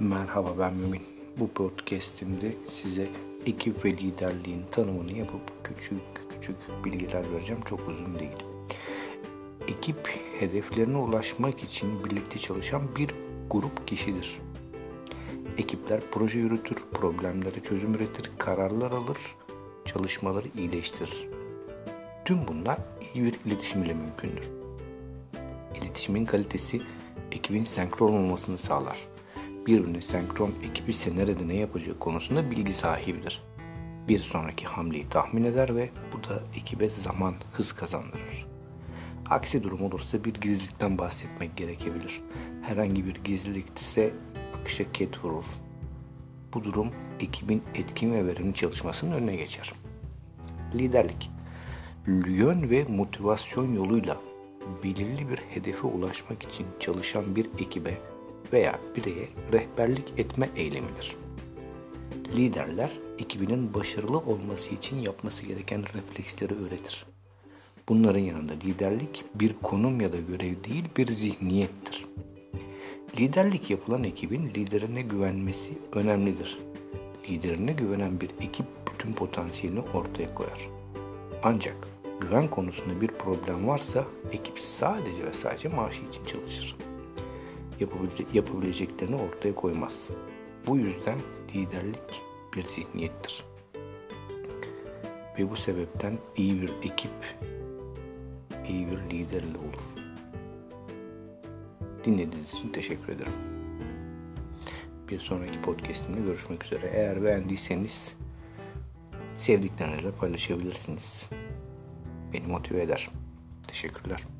Merhaba ben Mümin. Bu podcastimde size ekip ve liderliğin tanımını yapıp küçük küçük bilgiler vereceğim. Çok uzun değil. Ekip hedeflerine ulaşmak için birlikte çalışan bir grup kişidir. Ekipler proje yürütür, problemlere çözüm üretir, kararlar alır, çalışmaları iyileştirir. Tüm bunlar iyi bir iletişim ile mümkündür. İletişimin kalitesi ekibin senkron olmasını sağlar. Birbirine senkron ekip ise nerede ne yapacağı konusunda bilgi sahibidir. Bir sonraki hamleyi tahmin eder ve bu da ekibe zaman, hız kazandırır. Aksi durum olursa bir gizlilikten bahsetmek gerekebilir. Herhangi bir gizlilik ise akışa ket vurur. Bu durum ekibin etkin ve verimli çalışmasının önüne geçer. Liderlik Yön ve motivasyon yoluyla belirli bir hedefe ulaşmak için çalışan bir ekibe veya bireye rehberlik etme eylemidir. Liderler ekibinin başarılı olması için yapması gereken refleksleri öğretir. Bunların yanında liderlik bir konum ya da görev değil bir zihniyettir. Liderlik yapılan ekibin liderine güvenmesi önemlidir. Liderine güvenen bir ekip bütün potansiyelini ortaya koyar. Ancak güven konusunda bir problem varsa ekip sadece ve sadece maaşı için çalışır. Yapabilecek, yapabileceklerini ortaya koymaz. Bu yüzden liderlik bir zihniyettir. Ve bu sebepten iyi bir ekip iyi bir liderle olur. Dinlediğiniz için teşekkür ederim. Bir sonraki podcastimde görüşmek üzere. Eğer beğendiyseniz sevdiklerinizle paylaşabilirsiniz. Beni motive eder. Teşekkürler.